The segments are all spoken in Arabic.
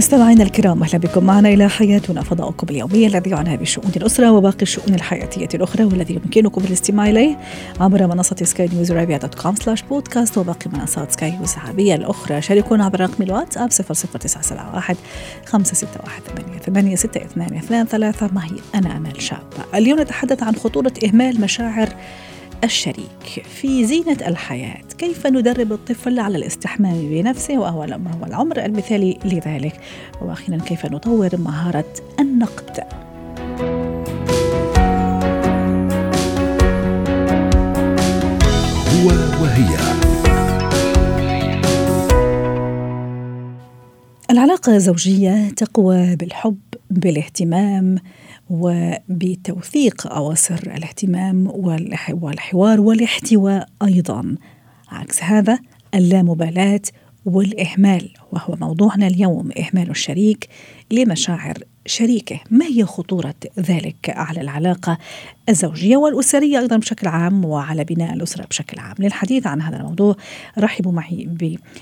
مستمعينا الكرام أهلا بكم معنا إلى حياتنا فضاؤكم اليومي الذي يعنى بشؤون الأسرة وباقي الشؤون الحياتية الأخرى والذي يمكنكم الاستماع إليه عبر منصة سكاي نيوز عربيه dot com slash podcast وباقي منصات سكاي نيوز العربية الأخرى. شاركونا عبر رقم الواتساب 00971 561 ثمانية ستة اثنان اثنان ثلاثة. معي أنا أمال شاب. اليوم نتحدث عن خطورة إهمال مشاعر الشريك. في زينة الحياة كيف ندرب الطفل على الاستحمام بنفسه وما هو العمر المثالي لذلك؟ وأخيرا كيف نطور مهارة النقد؟ هو وهي. العلاقة الزوجية تقوى بالحب بالاهتمام وبتوثيق أواصر الاهتمام والحوار والاحتواء أيضا. عكس هذا اللامبالاة والإهمال وهو موضوعنا اليوم إهمال الشريك لمشاعر شريكه. ما هي خطورة ذلك على العلاقة الزوجية والأسرية أيضا بشكل عام وعلى بناء الأسرة بشكل عام؟ للحديث عن هذا الموضوع رحبوا معي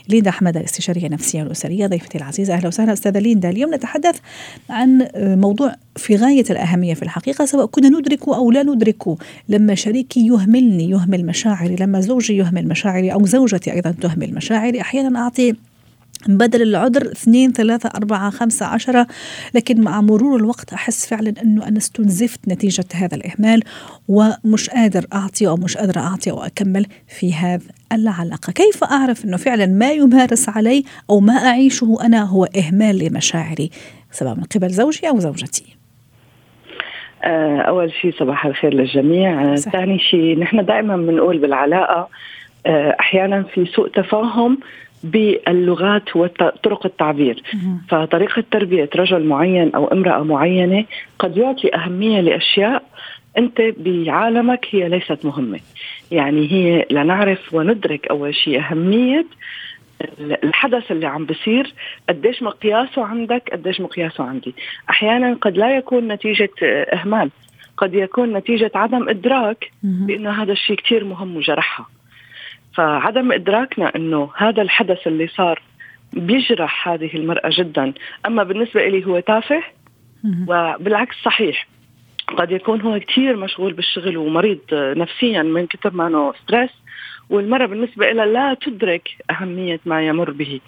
بليندا أحمد الاستشارية النفسية والأسرية ضيفتي العزيزة. أهلا وسهلا أستاذة ليندا اليوم نتحدث عن موضوع في غاية الأهمية في الحقيقة سواء كنا ندركه أو لا ندركه لما شريكي يهملني يهمل مشاعري لما زوجي يهمل مشاعري أو زوجتي أيضا تهمل مشاعري أحيانا أعطي بدل العذر اثنين ثلاثة أربعة خمسة عشرة. لكن مع مرور الوقت أحس فعلا أنه أنا استنزفت نتيجة هذا الإهمال ومش قادر أعطي أو مش قادرة أعطي أو أكمل في هذا العلاقة. كيف أعرف أنه فعلا ما يمارس علي أو ما أعيشه أنا هو إهمال لمشاعري؟ سواء من قبل زوجي أو زوجتي. أول شيء صباح الخير للجميع. ثاني شيء نحن دائما بنقول بالعلاقة أحيانا في سوء تفاهم باللغات وطرق التعبير. فطريقة تربية رجل معين أو امرأة معينة قد يعطي أهمية لأشياء أنت بعالمك هي ليست مهمة. يعني هي لنعرف وندرك أول شيء أهمية الحدث اللي عم بصير قديش مقياسه عندك قديش مقياسه عندي. أحيانا قد لا يكون نتيجة إهمال قد يكون نتيجة عدم إدراك بأنه هذا الشيء كتير مهم وجرحها. فعدم إدراكنا إنه هذا الحدث اللي صار بيجرح هذه المرأة جدا. أما بالنسبة لي هو تافه وبالعكس صحيح. قد يكون هو كثير مشغول بالشغل ومريض نفسيا من كثر ما إنه ستريس والمرأة بالنسبة لها لا تدرك أهمية ما يمر به.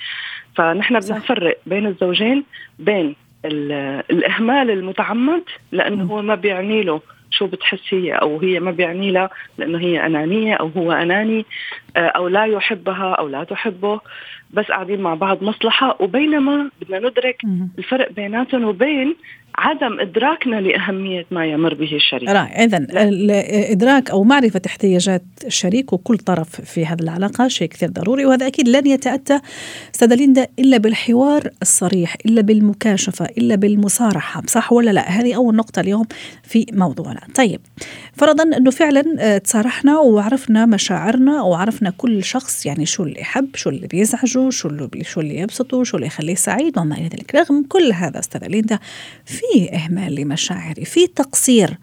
فنحن بدنا نفرق بين الزوجين بين الإهمال المتعمد لأنه هو ما بيعني له شو بتحس هي أو هي ما بيعني لها لأنه هي أنانية أو هو أناني أو لا يحبها أو لا تحبه. بس قاعدين مع بعض مصلحة وبينما بدنا ندرك الفرق بيناتهم وبين عدم إدراكنا لأهمية ما يمر به الشريك. رائع، اذا الإدراك أو معرفة احتياجات الشريك وكل طرف في هذه العلاقة شيء كثير ضروري وهذا أكيد لن يتأتى استاذه ليندا إلا بالحوار الصريح، إلا بالمكاشفة، إلا بالمصارحة، صح ولا لا؟ هذه أول نقطة اليوم في موضوعنا. طيب فرضا إنه فعلا تصارحنا وعرفنا مشاعرنا وعرفنا كل شخص يعني شو اللي يحب، شو اللي بيزعجه، شو اللي شو اللي يبسطه، شو اللي يخليه سعيد وما إلى ذلك، رغم كل هذا أستاذة ليندا في إهمال لمشاعري في تقصير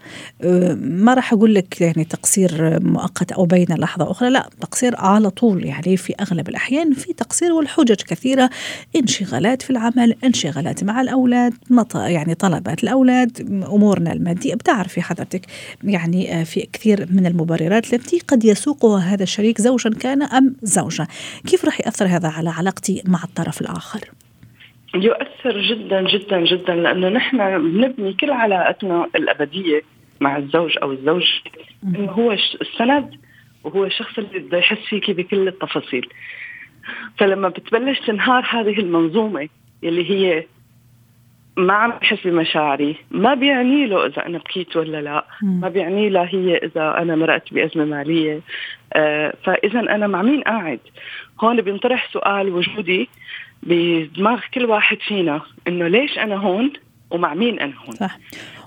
ما راح أقول لك يعني تقصير مؤقت أو بين لحظة أخرى لا تقصير على طول يعني في أغلب الأحيان في تقصير والحجج كثيرة انشغالات في العمل انشغالات مع الأولاد يعني طلبات الأولاد أمورنا المادية. بتعرفي حضرتك يعني في كثير من المبررات التي قد يسوقها هذا الشريك زوجا كان أم زوجة. كيف راح يأثر هذا على علاقتي مع الطرف الآخر؟ يؤثر جدا جدا جدا لأنه نحن بنبني كل علاقتنا الأبدية مع الزوج أو الزوج إنه هو السند وهو الشخص اللي بده يحس فيكي بكل التفاصيل. فلما بتبلش تنهار هذه المنظومة اللي هي ما عم بحس بمشاعري ما بيعني له إذا أنا بكيت ولا لا. ما بيعني لها هي إذا أنا مرقت بأزمة مالية. آه فاذا أنا مع مين قاعد؟ هون بينطرح سؤال وجودي بدماغ كل واحد فينا إنه ليش أنا هون؟ ومع مين انهن صح.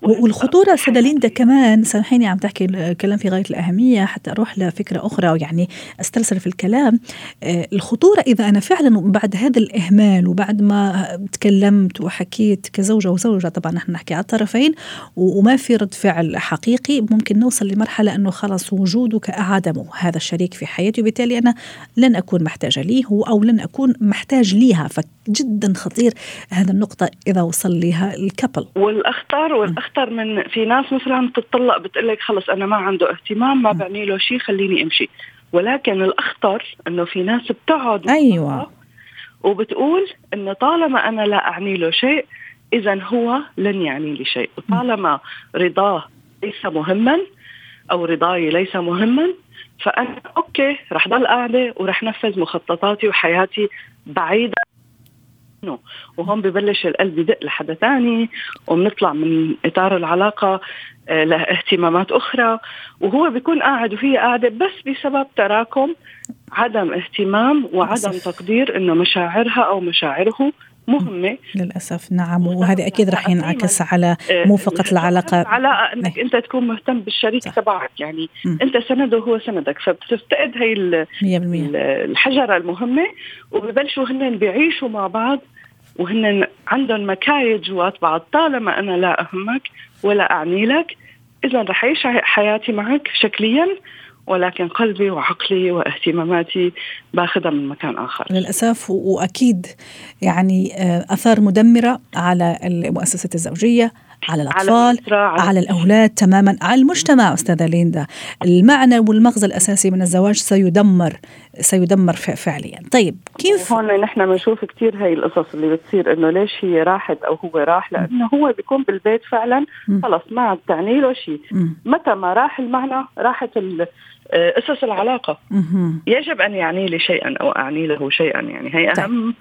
والخطورة سيدة ليندا كمان سامحيني عم تحكي كلام في غاية الأهمية حتى أروح لفكرة أخرى يعني أسترسل في الكلام. آه، الخطورة إذا أنا فعلا بعد هذا الإهمال وبعد ما تكلمت وحكيت كزوجة وزوجة طبعا نحن نحكي على الطرفين وما في رد فعل حقيقي ممكن نوصل لمرحلة أنه خلص وجوده كأعدمه هذا الشريك في حياتي وبالتالي أنا لن أكون محتاجة ليه أو لن أكون محتاج ليها. فجدا خطير هذا النقطة إذا وصل لها الكابل. والأخطر والأخطر من في ناس مثلا بتطلق بتقول لك خلص أنا ما عنده اهتمام ما بعني له شيء خليني أمشي. ولكن الأخطر أنه في ناس بتقعد أيوة. وبتقول أنه طالما أنا لا أعني له شيء إذا هو لن يعني لي شيء. وطالما رضاه ليس مهما أو رضاي ليس مهما فأنا أوكي رح ضل قاعدة ورح نفذ مخططاتي وحياتي وهون ببلش القلب يدق لحدا ثاني وبنطلع من إطار العلاقة آه، لاهتمامات أخرى. وهو بيكون قاعد وهي قاعدة بس بسبب تراكم عدم اهتمام وعدم تقدير إنه مشاعرها أو مشاعره. مهمة. للأسف نعم وهذا أكيد رح ينعكس على آه، موفقة العلاقة. علاقة أنك أنت تكون مهتم بالشريك. تبعك. يعني م. أنت سنده وهو سندك فبتفتقد هي الحجرة المهمة وببلشوا هن بيعيشوا مع بعض وهن عندهم مكايد جوات بعض. طالما أنا لا أهمك ولا أعني لك إذا رح أعيش حياتي معك شكليا ولكن قلبي وعقلي واهتماماتي باخذها من مكان آخر. للأسف وأكيد يعني آه، أثار مدمرة على المؤسسة الزوجية على الأطفال على, على الأولاد تماما على المجتمع أستاذة ليندا. المعنى والمغزى الأساسي من الزواج سيدمر سيدمر فعليا. طيب كيف؟ هون نحن بنشوف كثير هاي القصص اللي بتصير إنه ليش هي راحت أو هو راح؟ لأنه هو بيكون بالبيت فعلا. خلص ما عم تعني له شيء. متى ما راح المعنى راحت اسس العلاقة. يجب أن يعني لي شيئا أو أعني له شيئا. يعني هي طيب.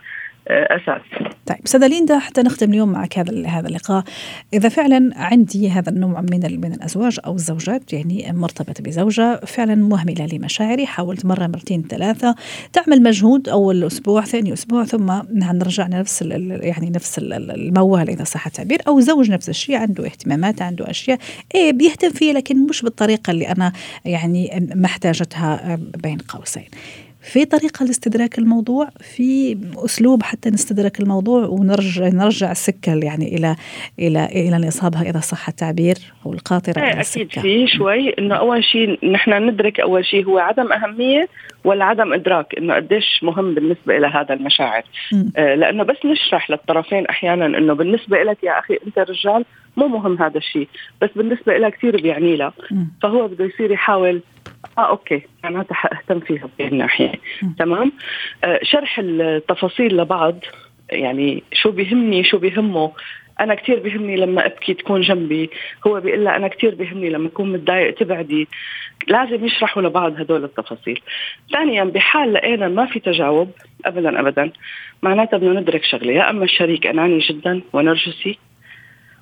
أساس. طيب استاذه ليندا حتى نختم اليوم معك هذا هذا اللقاء. إذا فعلا عندي هذا النوع من من الأزواج أو الزوجات يعني مرتبطة بزوجة فعلا مهملة لمشاعري حاولت مرة مرتين ثلاثة. تعمل مجهود أول أسبوع ثاني أسبوع ثم نرجع نفس يعني نفس الموال إذا صح التعبير أو زوج نفس الشيء عنده اهتمامات عنده أشياء. إيه بيهتم فيها لكن مش بالطريقة اللي أنا يعني محتاجتها بين قوسين. في طريقة لاستدراك الموضوع في أسلوب حتى نستدرك الموضوع ونرجع نرجع السكة يعني إلى إلى إلى نصابها إذا صح التعبير أو القاطرة إيه أكيد في شوي إنه أول شيء نحن ندرك أول شيء هو عدم أهمية ولا عدم إدراك إنه قديش مهم بالنسبة إلى هذا المشاعر. آه لأنه بس نشرح للطرفين أحيانا إنه بالنسبة لك يا أخي أنت رجال مو مهم هذا الشيء بس بالنسبة لها كثير بيعني لها فهو بده يصير يحاول آه أوكي. معناتها حاهتم فيها بهي الناحية. تمام؟ آه شرح التفاصيل لبعض. يعني شو بيهمني شو بيهمه. أنا كثير بيهمني لما أبكي تكون جنبي. هو بيقول لها أنا كثير بيهمني لما أكون متضايق تبعدي. لازم يشرحوا لبعض هدول التفاصيل. ثانيا بحال لقينا ما في تجاوب ابدا ابدا. معناتها بدنا ندرك شغلة. يا أما الشريك أناني جدا ونرجسي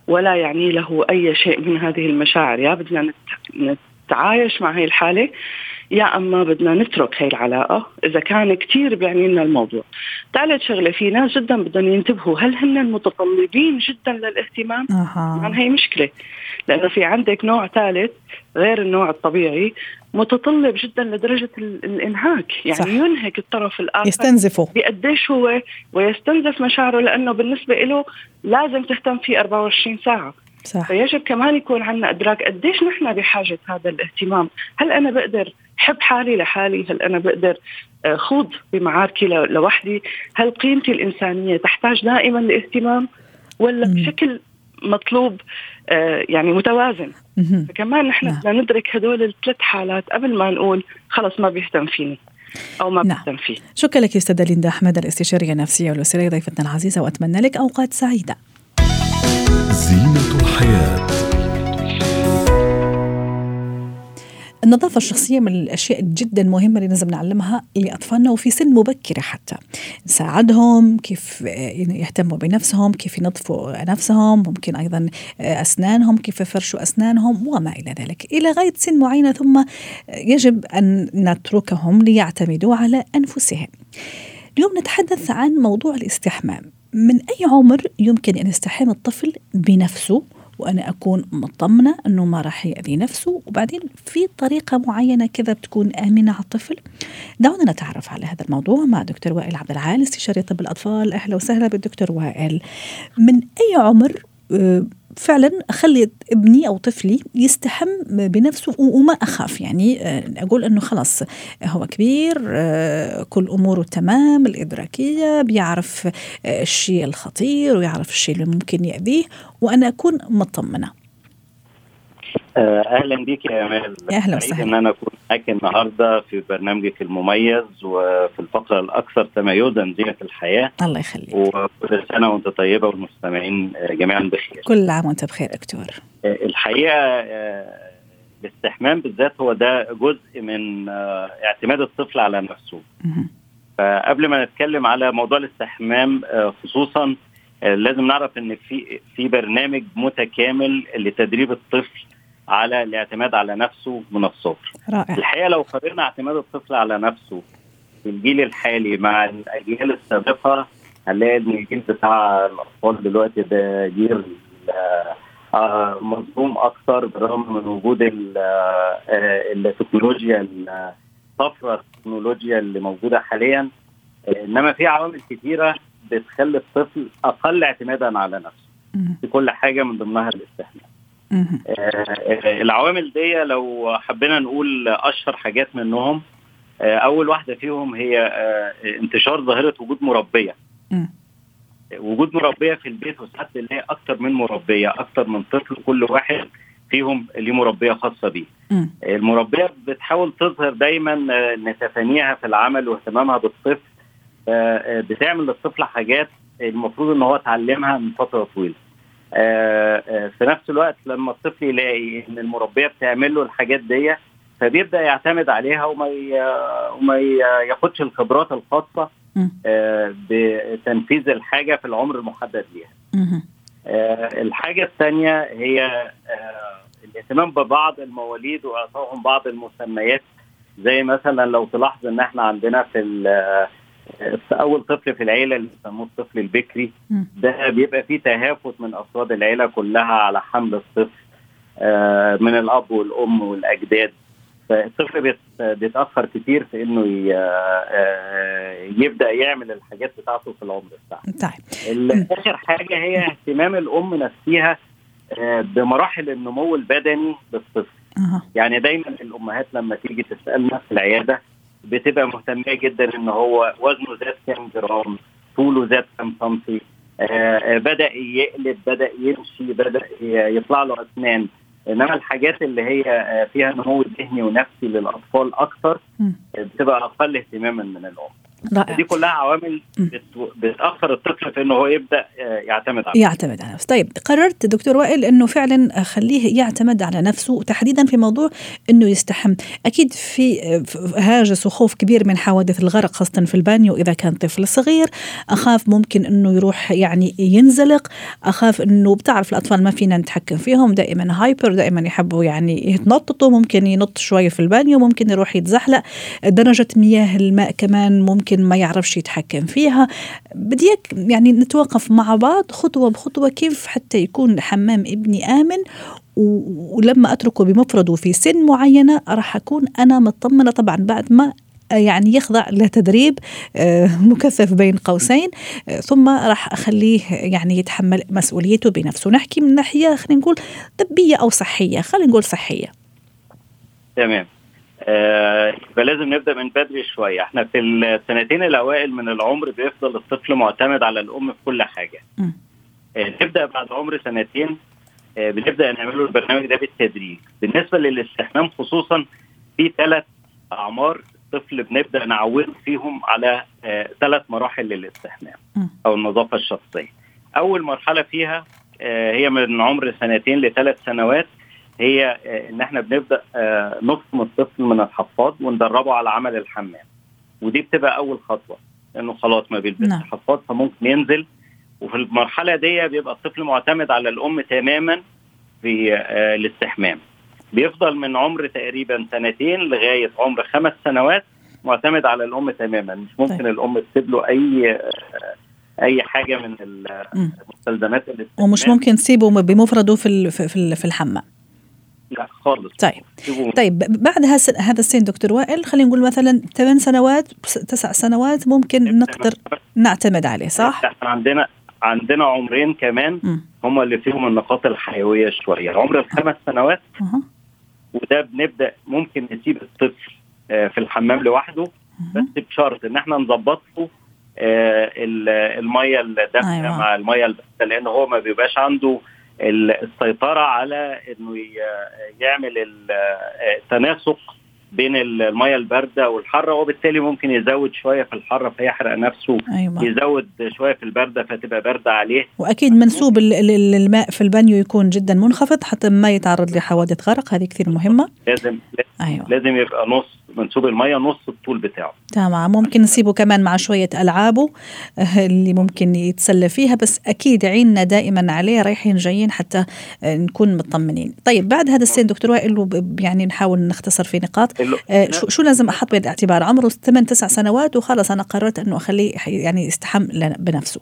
ولا يعني له أي شيء من هذه المشاعر. يا بدنا نتعايش مع هي الحالة يا أما بدنا نترك هي العلاقة إذا كان كثير بيعني لنا الموضوع. ثالث شغلة في ناس جدا بدهم ينتبهوا هل هن متطلبين جدا للاهتمام؟ أه. يعني هي مشكلة لأنه في عندك نوع ثالث غير النوع الطبيعي متطلب جدا لدرجة الإنهاك يعني صح. ينهك الطرف الآخر يستنزفه بقديش هو ويستنزف مشاعره لأنه بالنسبة له لازم تهتم فيه 24 ساعة صح. فيجب كمان يكون عندنا إدراك قديش نحن بحاجة هذا الاهتمام هل أنا بقدر حب حالي لحالي هل أنا بقدر آه، خوض بمعاركي لوحدي هل قيمتي الإنسانية تحتاج دائما لاهتمام ولا م. بشكل مطلوب آه، يعني متوازن فكمان نحن نعم. بدنا ندرك هدول الثلاث حالات قبل ما نقول خلص ما بيهتم فيني أو ما نعم. بيهتم فيه شكرا لك أستاذة ليندا أحمد الاستشارية النفسية والاسريه ضيفتنا العزيزة وأتمنى لك أوقات سعيدة زينة الحياة. النظافة الشخصية من الأشياء جدا مهمة اللي لازم نعلمها لأطفالنا وفي سن مبكرة حتى. نساعدهم كيف يهتموا بنفسهم كيف ينظفوا نفسهم ممكن أيضا أسنانهم كيف يفرشوا أسنانهم وما إلى ذلك. إلى غاية سن معينة ثم يجب أن نتركهم ليعتمدوا على أنفسهم. اليوم نتحدث عن موضوع الاستحمام. من أي عمر يمكن أن يستحم الطفل بنفسه؟ وأنا أكون مطمنة أنه ما راح يأذي نفسه. وبعدين في طريقة معينة كذا بتكون آمنة على الطفل. دعونا نتعرف على هذا الموضوع مع دكتور وائل عبد العال استشاري طب الأطفال. أهلا وسهلا بالدكتور وائل. من أي عمر آه، فعلا أخلي ابني أو طفلي يستحم بنفسه وما أخاف. يعني آه، أقول إنه خلاص هو كبير آه، كل أموره تمام الإدراكية بيعرف آه، الشيء الخطير ويعرف الشيء اللي ممكن يأذيه وأنا أكون مطمنة. أهلا بك يا امال أهلا وسهلا. إن أنا أكون معاك النهارده في برنامجك المميز وفي الفقرة الأكثر تميزا زينه الحياة. الله يخليك. وكل سنة وأنت طيبة والمستمعين جميعا بخير. كل عام وأنت بخير دكتور. الحقيقة الاستحمام بالذات هو ده جزء من اعتماد الطفل على نفسه. فقبل ما نتكلم على موضوع الاستحمام خصوصا لازم نعرف إن في في برنامج متكامل لتدريب الطفل على الاعتماد على نفسه من الصغر. رائع. الحقيقة لو قارنا اعتماد الطفل على نفسه في الجيل الحالي مع الأجيال السابقة هنلاقي إن الجيل بتاع الأطفال دلوقتي ده جيل آه مظلوم أكثر بالرغم من وجود التكنولوجيا الطفره التكنولوجيا اللي موجودة حاليا إنما في عوامل كثيره بتخلي الطفل أقل اعتمادا على نفسه في كل حاجة من ضمنها الاستحمام. آه العوامل دي لو حبينا نقول أشهر حاجات منهم آه أول واحدة فيهم هي آه انتشار ظاهرة وجود مربية. وجود مربية في البيت وساعات نلاقي أكتر من مربية أكتر من طفل كل واحد فيهم ليه مربية خاصة بيه. المربية بتحاول تظهر دايما ان تفانيها في العمل واهتمامها بالطفل بتعمل للطفل حاجات المفروض إن هو اتعلمها من فترة طويلة. في نفس الوقت لما الطفل يلاقي إن المربية بتعمل له الحاجات دي فبيبدأ يعتمد عليها وما وما ياخدش الخبرات الخاصة بتنفيذ الحاجة في العمر المحدد ليها. الحاجة الثانية هي الاهتمام ببعض المواليد وإعطائهم بعض المسميات زي مثلا لو تلاحظ إن إحنا عندنا في أول طفل في العيلة اللي بيسموه الطفل البكري ده بيبقى فيه تهافت من أفراد العيلة كلها على حمل الطفل من الأب والأم والأجداد. فالطفل بيتاخر كتير في إنه يبدأ يعمل الحاجات بتاعته في العمر بتاعه. طيب. آخر حاجة هي اهتمام الأم نفسها بمراحل النمو البدني للطفل. يعني دايما الأمهات لما تيجي تسألنا في العيادة بتبقى مهتمه جدا إن هو وزنه زاد كام جرام طوله زاد كام سنتي آه بدأ يقلب بدأ يمشي بدأ يطلع له أسنان. إنما الحاجات اللي هي فيها نمو ذهني ونفسي للأطفال أكثر بتبقى أقل اهتماما من الأم. رائع. دي كلها عوامل بتاخر الطفل في إنه هو يبدأ يعتمد على يعتمد على نفسه. طيب قررت دكتور وائل إنه فعلا أخليه يعتمد على نفسه تحديدا في موضوع إنه يستحم. أكيد في هاجس وخوف كبير من حوادث الغرق خاصه في البانيو إذا كان طفل صغير. أخاف ممكن إنه يروح يعني ينزلق. أخاف إنه بتعرف الأطفال ما فينا نتحكم فيهم دائما hyper دائما يحبوا يعني يتنططوا ممكن ينط شوية في البانيو ممكن يروح يتزحلق. درجة مياه الماء كمان ممكن ممكن ما يعرفش يتحكم فيها. بديك يعني نتوقف مع بعض خطوة بخطوة كيف حتى يكون حمام ابني آمن ولما أتركه بمفرده في سن معينة راح أكون أنا مطمنة طبعا بعد ما يعني يخضع لتدريب مكثف بين قوسين ثم راح أخليه يعني يتحمل مسؤوليته بنفسه. نحكي من ناحية خلينا نقول طبية أو صحية. خلينا نقول صحية. تمام. آه فلازم نبدأ من بدري شوية. إحنا في السنتين الأوائل من العمر بيفضل الطفل معتمد على الأم في كل حاجة. آه نبدا بعد عمر سنتين آه بنبدأ نعمل له البرنامج ده بالتدريج. بالنسبة للاستحمام خصوصا في ثلاث أعمار الطفل بنبدأ نعوده فيهم على ثلاث مراحل للاستحمام أو النظافة الشخصية. أول مرحلة فيها هي من عمر سنتين لثلاث سنوات. هي إن إحنا بنبدأ نفصم الطفل من الحفاض وندربه على عمل الحمام. ودي بتبقى أول خطوة لأنه خلاص ما بيلبسش نعم. حفاض فممكن ينزل. وفي المرحلة دي بيبقى الطفل معتمد على الأم تماما في الاستحمام. بيفضل من عمر تقريبا سنتين لغاية عمر خمس سنوات معتمد على الأم تماما. مش ممكن طيب. الأم تسيب له أي أي حاجة من المستلزمات ومش ممكن تسيبه بمفرده في في في الحمام. لا خالص. طيب. طيب بعد هذا السن دكتور وائل خلينا نقول مثلا ثمان سنوات تسع سنوات ممكن نقدر نعتمد عليه صح؟ إحنا عندنا عندنا عمرين كمان هم اللي فيهم النقاط الحيوية شوية. عمر الخمس سنوات أه. وده بنبدأ ممكن نسيب الطفل آه، في الحمام لوحده بس بشرط إن إحنا نظبط له آه، المية الدافئة أيوة. مع المية البارده لأن هو ما بيبقاش عنده السيطرة على إنه يعمل التناسق بين الميه الباردة والحاره وبالتالي ممكن يزود شوية في الحاره فيحرق نفسه أيوة. يزود شوية في الباردة فتبقى باردة عليه وأكيد منسوب الماء في البانيو يكون جدا منخفض حتى ما يتعرض لحوادث غرق هذه كثير مهمة لازم أيوة. لازم يبقى نص منسوب المية نص الطول بتاعه. تمام ممكن نسيبه كمان مع شوية ألعابه آه، اللي ممكن يتسلى فيها بس أكيد عيننا دائما عليه رايحين جايين حتى آه، نكون مطمنين. طيب بعد هذا السن دكتور وائل يعني نحاول نختصر في نقاط آه شو, شو لازم أحط بالاعتبار عمره؟ 8 9 سنوات وخلص أنا قررت أنه أخليه يعني يستحم بنفسه.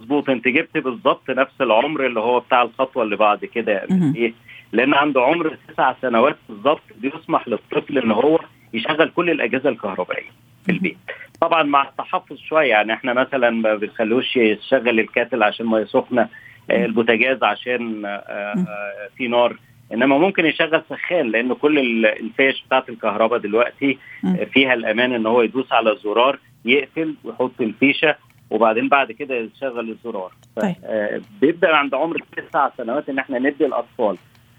مظبوط أنت جبت بالظبط نفس العمر اللي هو بتاع الخطوة اللي بعد كده يعني إيه؟ لأن عنده عمر تسع سنوات بالظبط بيسمح للطفل ان هو يشغل كل الاجهزه الكهربائيه في البيت. طبعا مع التحفظ شوية يعني إحنا مثلا ما بنخلوش يشغل الكاتل عشان ميه سخنه آه، البوتاجاز عشان آه، آه، في نار إنما ممكن يشغل سخان لأن كل الفيش بتاعت الكهرباء دلوقتي فيها الأمان إن هو يدوس على الزرار يقفل ويحط الفيشة وبعدين بعد كده يشغل الزرار. طيب. بيبدأ عند عمر تسع سنوات إن إحنا ندي الأطفال.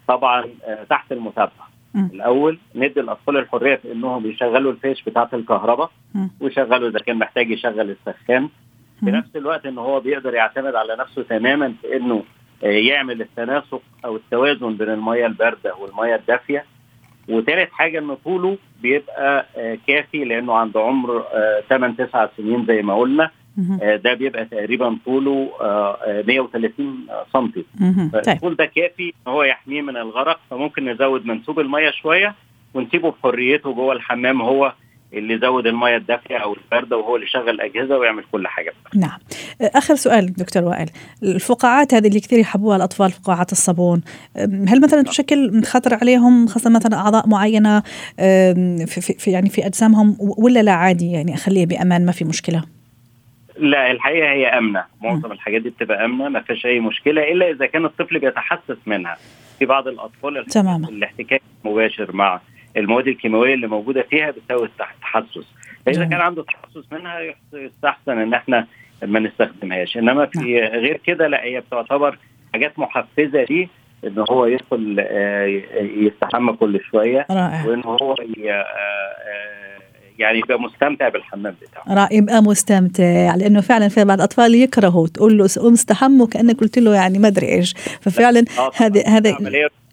طبعا آه، تحت المتابعه. الأول ندي الأطفال الحرية في إنهم يشغلوا الفيش بتاعة الكهرباء ويشغلوا إذا كان محتاج يشغل السخان. في نفس الوقت إن هو بيقدر يعتمد على نفسه تماما في إنه آه، يعمل التناسق أو التوازن بين الميه الباردة والميه الدافية. وثالث حاجة إن طوله بيبقى آه، كافي لأنه عند عمر 8 9 سنين زي ما قلنا. ده بيبقى تقريبا طوله 130 سم الطول ده كافي إن هو يحميه من الغرق فممكن نزود منسوب المية شوية ونسيبه بحريته جوه الحمام هو اللي يزود المية الدافية أو الباردة وهو اللي يشغل الاجهزه ويعمل كل حاجة. نعم. آخر سؤال دكتور وائل. الفقاعات هذه اللي كثير يحبوها الأطفال فقاعات الصابون هل مثلا تشكل خطر عليهم خاصة مثلا أعضاء معينة في, في يعني في أجسامهم ولا لا عادي يعني اخليه بأمان ما في مشكلة؟ لا الحقيقة هي آمنة. معظم الحاجات دي بتبقى آمنة ما فيش أي مشكلة إلا إذا كان الطفل بيتحسس منها. في بعض الأطفال تماما. الاحتكاك المباشر مع المواد الكيماوية اللي موجودة فيها بتساوي التحسس فإذا كان عنده تحسس منها يستحسن إن إحنا ما نستخدمهاش. إنما في نعم. غير كده لا هي بتعتبر حاجات محفزة ليه إن هو يدخل آه، يستحمى كل شوية رائع. وإن هو آه، آه، يعني يبقى مستمتع بالحمام بتاعه. يبقى مستمتع. لأنه فعلا في بعض الأطفال يكرهوا تقول له قوم استحموا كانك قلت له يعني ما أدري إيش. ففعلا هذا هذا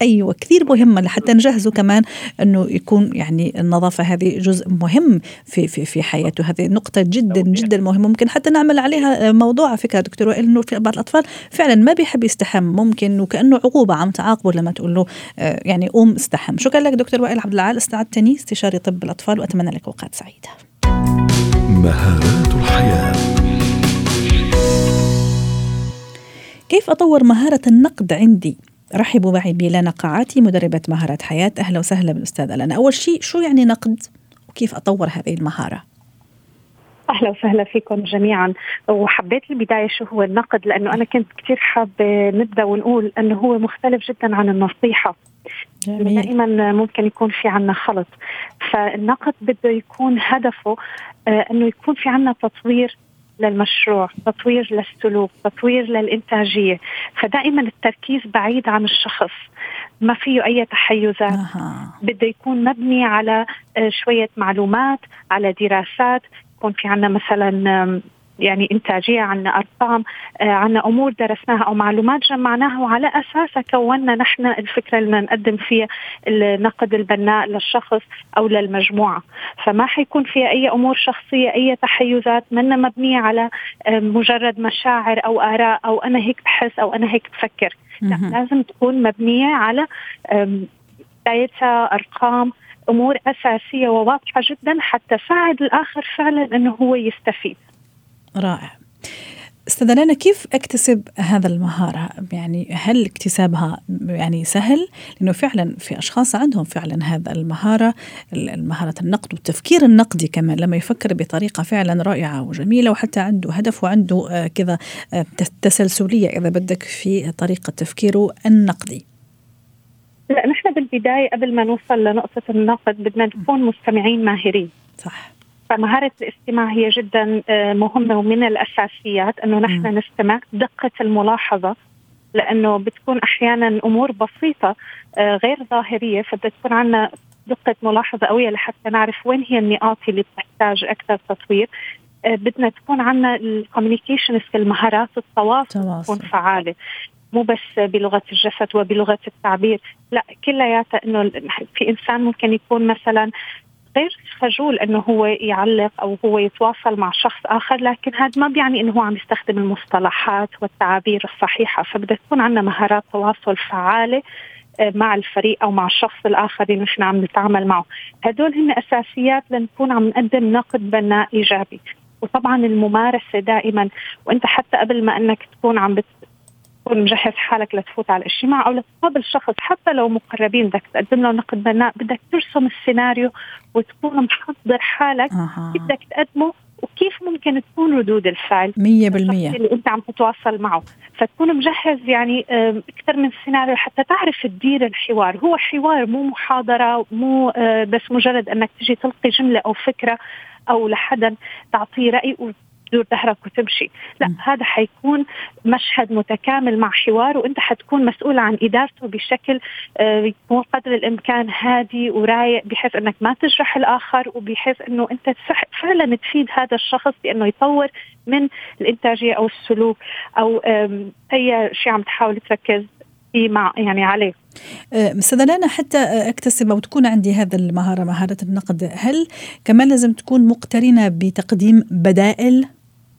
أيوه كثير مهمه لحتى نجهزه كمان إنه يكون يعني النظافة هذه جزء مهم في في في حياته. هذه نقطة جدا جدا مهمة. ممكن حتى نعمل عليها موضوع على فكرة دكتور وائل انه في بعض الأطفال فعلا ما بيحب يستحم ممكن وكأنه عقوبة عم تعاقبه لما تقول له آه، يعني قوم استحم. شكرا لك دكتور وائل عبد العال استعدتني استشاري طب الأطفال وأتمنى لك اوقات سعيدة. مهارات الحياة. كيف أطور مهارة النقد عندي؟ رحبوا معي بلانا قاعاتي مدربة مهارات حياة. أهلا وسهلا بالأستاذ ألنا. أول شيء شو يعني نقد؟ وكيف أطور هذه المهارة؟ أهلا وسهلا فيكم جميعا. وحبيت البداية شو هو النقد لأنه أنا كنت كثير حابة نبدأ ونقول إنه هو مختلف جدا عن النصيحة. جميل. دائما ممكن يكون في عنا خلط. فالنقد بده يكون هدفه آه، إنه يكون في عنا تطوير للمشروع تطوير للسلوك تطوير للإنتاجية. فدائما التركيز بعيد عن الشخص ما فيه أي تحيزات. أه. بده يكون مبني على آه، شوية معلومات على دراسات. يكون في عنا مثلا يعني إنتاجية عنا أرقام آه، عنا أمور درسناها أو معلومات جمعناها وعلى اساسها كونا نحن الفكرة اللي نقدم فيها النقد البناء للشخص أو للمجموعة. فما حيكون فيها أي أمور شخصية أي تحيزات منا مبنية على مجرد مشاعر أو آراء أو أنا هيك بحس أو أنا هيك بفكر. لا لازم تكون مبنية على داتا أرقام أمور أساسية وواضحة جدا حتى تساعد الآخر فعلا إنه هو يستفيد. رائع استاذة لانا كيف أكتسب هذا المهارة؟ يعني هل اكتسابها يعني سهل؟ لأنه فعلا في أشخاص عندهم فعلا هذا المهارة مهارة النقد والتفكير النقدي كمان لما يفكر بطريقة فعلا رائعة وجميلة وحتى عنده هدف وعنده آه، كذا آه، تسلسلية إذا بدك في طريقة تفكيره النقدي. لا نحن بالبداية قبل ما نوصل لنقطة النقد بدنا نكون مستمعين ماهرين. صح. فمهارة الاستماع هي جدا آه، مهمة ومن الأساسيات أنه نحن نستمع دقة الملاحظة لأنه بتكون أحيانا أمور بسيطة آه، غير ظاهرية فبدها تكون عندنا دقة ملاحظة قوية لحتى نعرف وين هي النقاط اللي بتحتاج أكثر تطوير. آه، بدنا تكون عندنا الكوميونيكيشن المهارات التواصل تكون فعالة. مو بس بلغة الجسد وبلغة التعبير لا كلياتها إنه في إنسان ممكن يكون مثلا غير خجول إنه هو يعلق أو هو يتواصل مع شخص آخر لكن هذا ما بيعني إنه هو عم يستخدم المصطلحات والتعابير الصحيحة فبدها تكون عندنا مهارات تواصل فعالة آه، مع الفريق أو مع الشخص الآخر اللي نحن عم نتعامل معه. هدول هن أساسيات لنكون عم نقدم نقد بناء إيجابي. وطبعا الممارسة دائما وإنت حتى قبل ما إنك تكون عم بت تكون مجهز حالك لتفوت على الاجتماع أو لتقابل شخص حتى لو مقربين بدك تقدم له نقد بناء بدك ترسم السيناريو وتكون محضر حالك أه. كيف بدك تقدمه وكيف ممكن تكون ردود الفعل 100% اللي أنت عم تتواصل معه. فتكون مجهز يعني أكثر من سيناريو حتى تعرف تدير الحوار. هو حوار مو محاضرة مو آه، بس مجرد أنك تجي تلقي جملة أو فكرة أو لحدا تعطيه رأي تدور ظهرك وتمشي. لا م. هذا حيكون مشهد متكامل مع حوار وأنت حتكون مسؤول عن إدارته بشكل آه، يكون قدر الإمكان هادي ورايق بحيث أنك ما تجرح الآخر وبحيث أنه أنت فعلا تفيد هذا الشخص بأنه يطور من الإنتاجية أو السلوك أو أي شيء عم تحاول تركز مع يعني عليه. آه، استاذة لانا حتى أكتسب أو تكون عندي هذا المهارة مهارة النقد هل كمان لازم تكون مقترنة بتقديم بدائل؟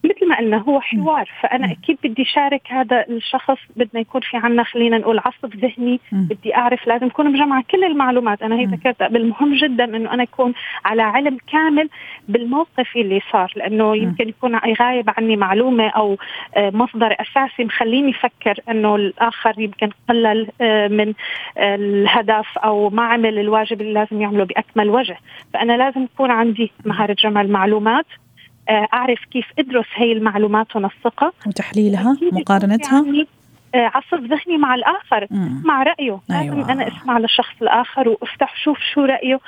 مثل ما قلنا هو حوار. فأنا أكيد بدي شارك هذا الشخص بدنا يكون في عنا خلينا نقول عصف ذهني. بدي أعرف لازم اكون مجمعه كل المعلومات. أنا هي ذكرت قبل مهم جدا إنه أنا أكون على علم كامل بالموقف اللي صار. لأنه يمكن يكون غايب عني معلومة أو آه، مصدر أساسي مخليني أفكر إنه الآخر يمكن قلل آه، من الهدف أو ما عمل الواجب اللي لازم يعمله بأكمل وجه. فأنا لازم يكون عندي مهارة جمع المعلومات. آه، أعرف كيف أدرس هي المعلومات ونسقها وتحليلها مقارنتها يعني آه، عصف ذهني مع الآخر مم. مع رأيه أيوة. لازم أنا أسمع للشخص الآخر وأفتح شوف شو رأيه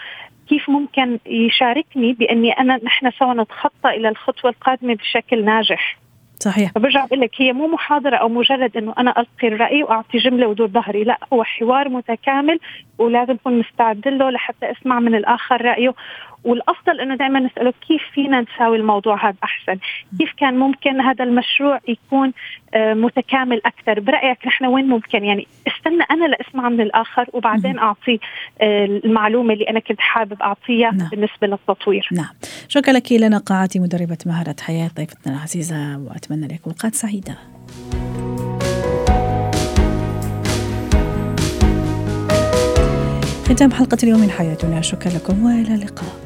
كيف ممكن يشاركني بأني أنا نحن سوا نتخطى إلى الخطوة القادمة بشكل ناجح صحيح. فبرجع بقول لك هي مو محاضرة أو مجرد إنه أنا القي الراي وأعطي جملة ودور ظهري لا هو حوار متكامل ولازم أكون مستعد له لحتى أسمع من الآخر رأيه. والأفضل إنه دائما نسأله كيف فينا نساوي الموضوع هذا أحسن؟ كيف كان ممكن هذا المشروع يكون متكامل أكثر. برأيك نحن وين ممكن؟ يعني استنى أنا لاسمع من الآخر وبعدين أعطي آه، المعلومة اللي أنا كنت حابب أعطيها نعم. بالنسبة للتطوير. نعم. شكرا لك لنا قاعتي مدربة مهارة حياة ضيفتنا العزيزة وأتمنى لك اوقات سعيدة. ختام حلقة اليوم من حياتنا. شكرا لكم وإلى اللقاء.